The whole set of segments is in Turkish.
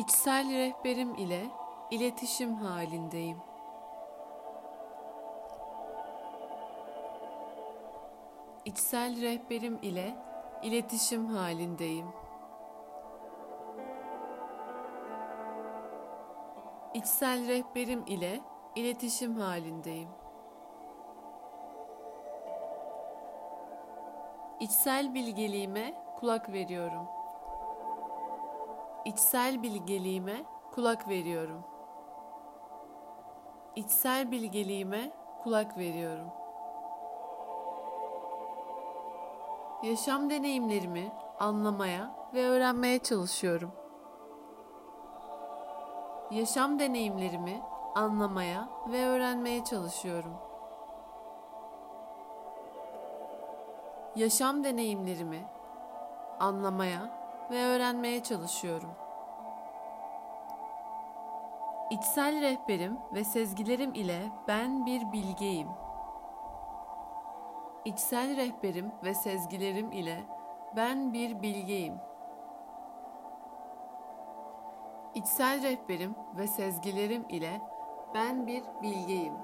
İçsel rehberim ile iletişim halindeyim. İçsel rehberim ile iletişim halindeyim. İçsel rehberim ile iletişim halindeyim. İçsel bilgeliğime kulak veriyorum. İçsel bilgeliğime kulak veriyorum. İçsel bilgeliğime kulak veriyorum. Yaşam deneyimlerimi anlamaya ve öğrenmeye çalışıyorum. Yaşam deneyimlerimi anlamaya ve öğrenmeye çalışıyorum. Yaşam deneyimlerimi anlamaya ve öğrenmeye çalışıyorum. İçsel rehberim ve sezgilerim ile ben bir bilgeyim. İçsel rehberim ve sezgilerim ile ben bir bilgeyim. İçsel rehberim ve sezgilerim ile ben bir bilgeyim.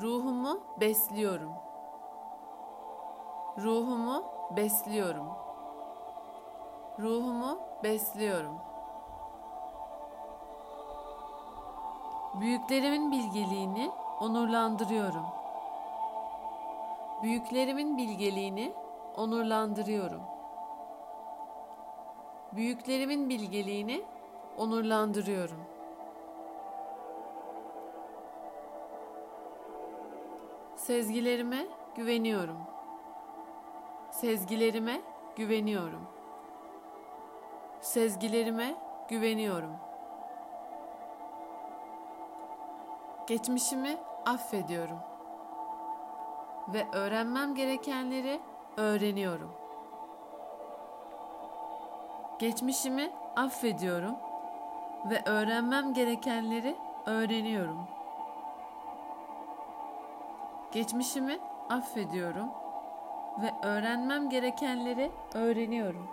Ruhumu besliyorum. Ruhumu besliyorum. Ruhumu besliyorum. Büyüklerimin bilgeliğini onurlandırıyorum. Büyüklerimin bilgeliğini onurlandırıyorum. Büyüklerimin bilgeliğini onurlandırıyorum. Sezgilerime güveniyorum. Sezgilerime güveniyorum. Sezgilerime güveniyorum. Geçmişimi affediyorum. Ve öğrenmem gerekenleri öğreniyorum. Geçmişimi affediyorum ve öğrenmem gerekenleri öğreniyorum. Geçmişimi affediyorum ve öğrenmem gerekenleri öğreniyorum.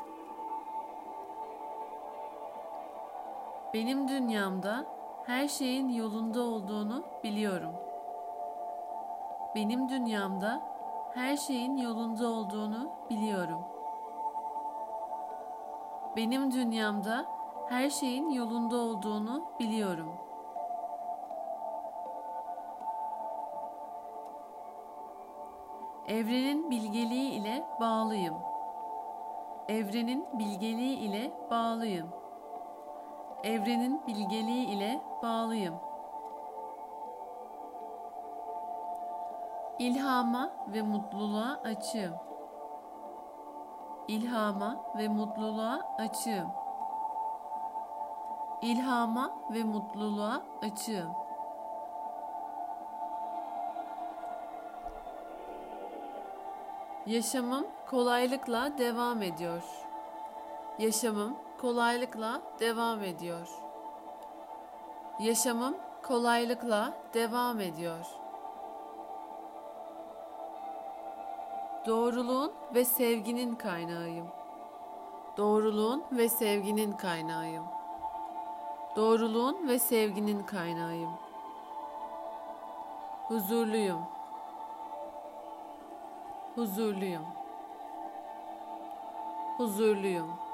Benim dünyamda her şeyin yolunda olduğunu biliyorum. Benim dünyamda her şeyin yolunda olduğunu biliyorum. Benim dünyamda her şeyin yolunda olduğunu biliyorum. Evrenin bilgeliği ile bağlıyım. Evrenin bilgeliği ile bağlıyım. Evrenin bilgeliği ile bağlıyım. İlhama ve mutluluğa açığım. İlhama ve mutluluğa açığım. İlhama ve mutluluğa açığım. Yaşamım kolaylıkla devam ediyor. Yaşamım kolaylıkla devam ediyor. Yaşamım kolaylıkla devam ediyor. Doğruluğun ve sevginin kaynağıyım. Doğruluğun ve sevginin kaynağıyım. Doğruluğun ve sevginin kaynağıyım. Huzurluyum. Huzurluyum. Huzurluyum.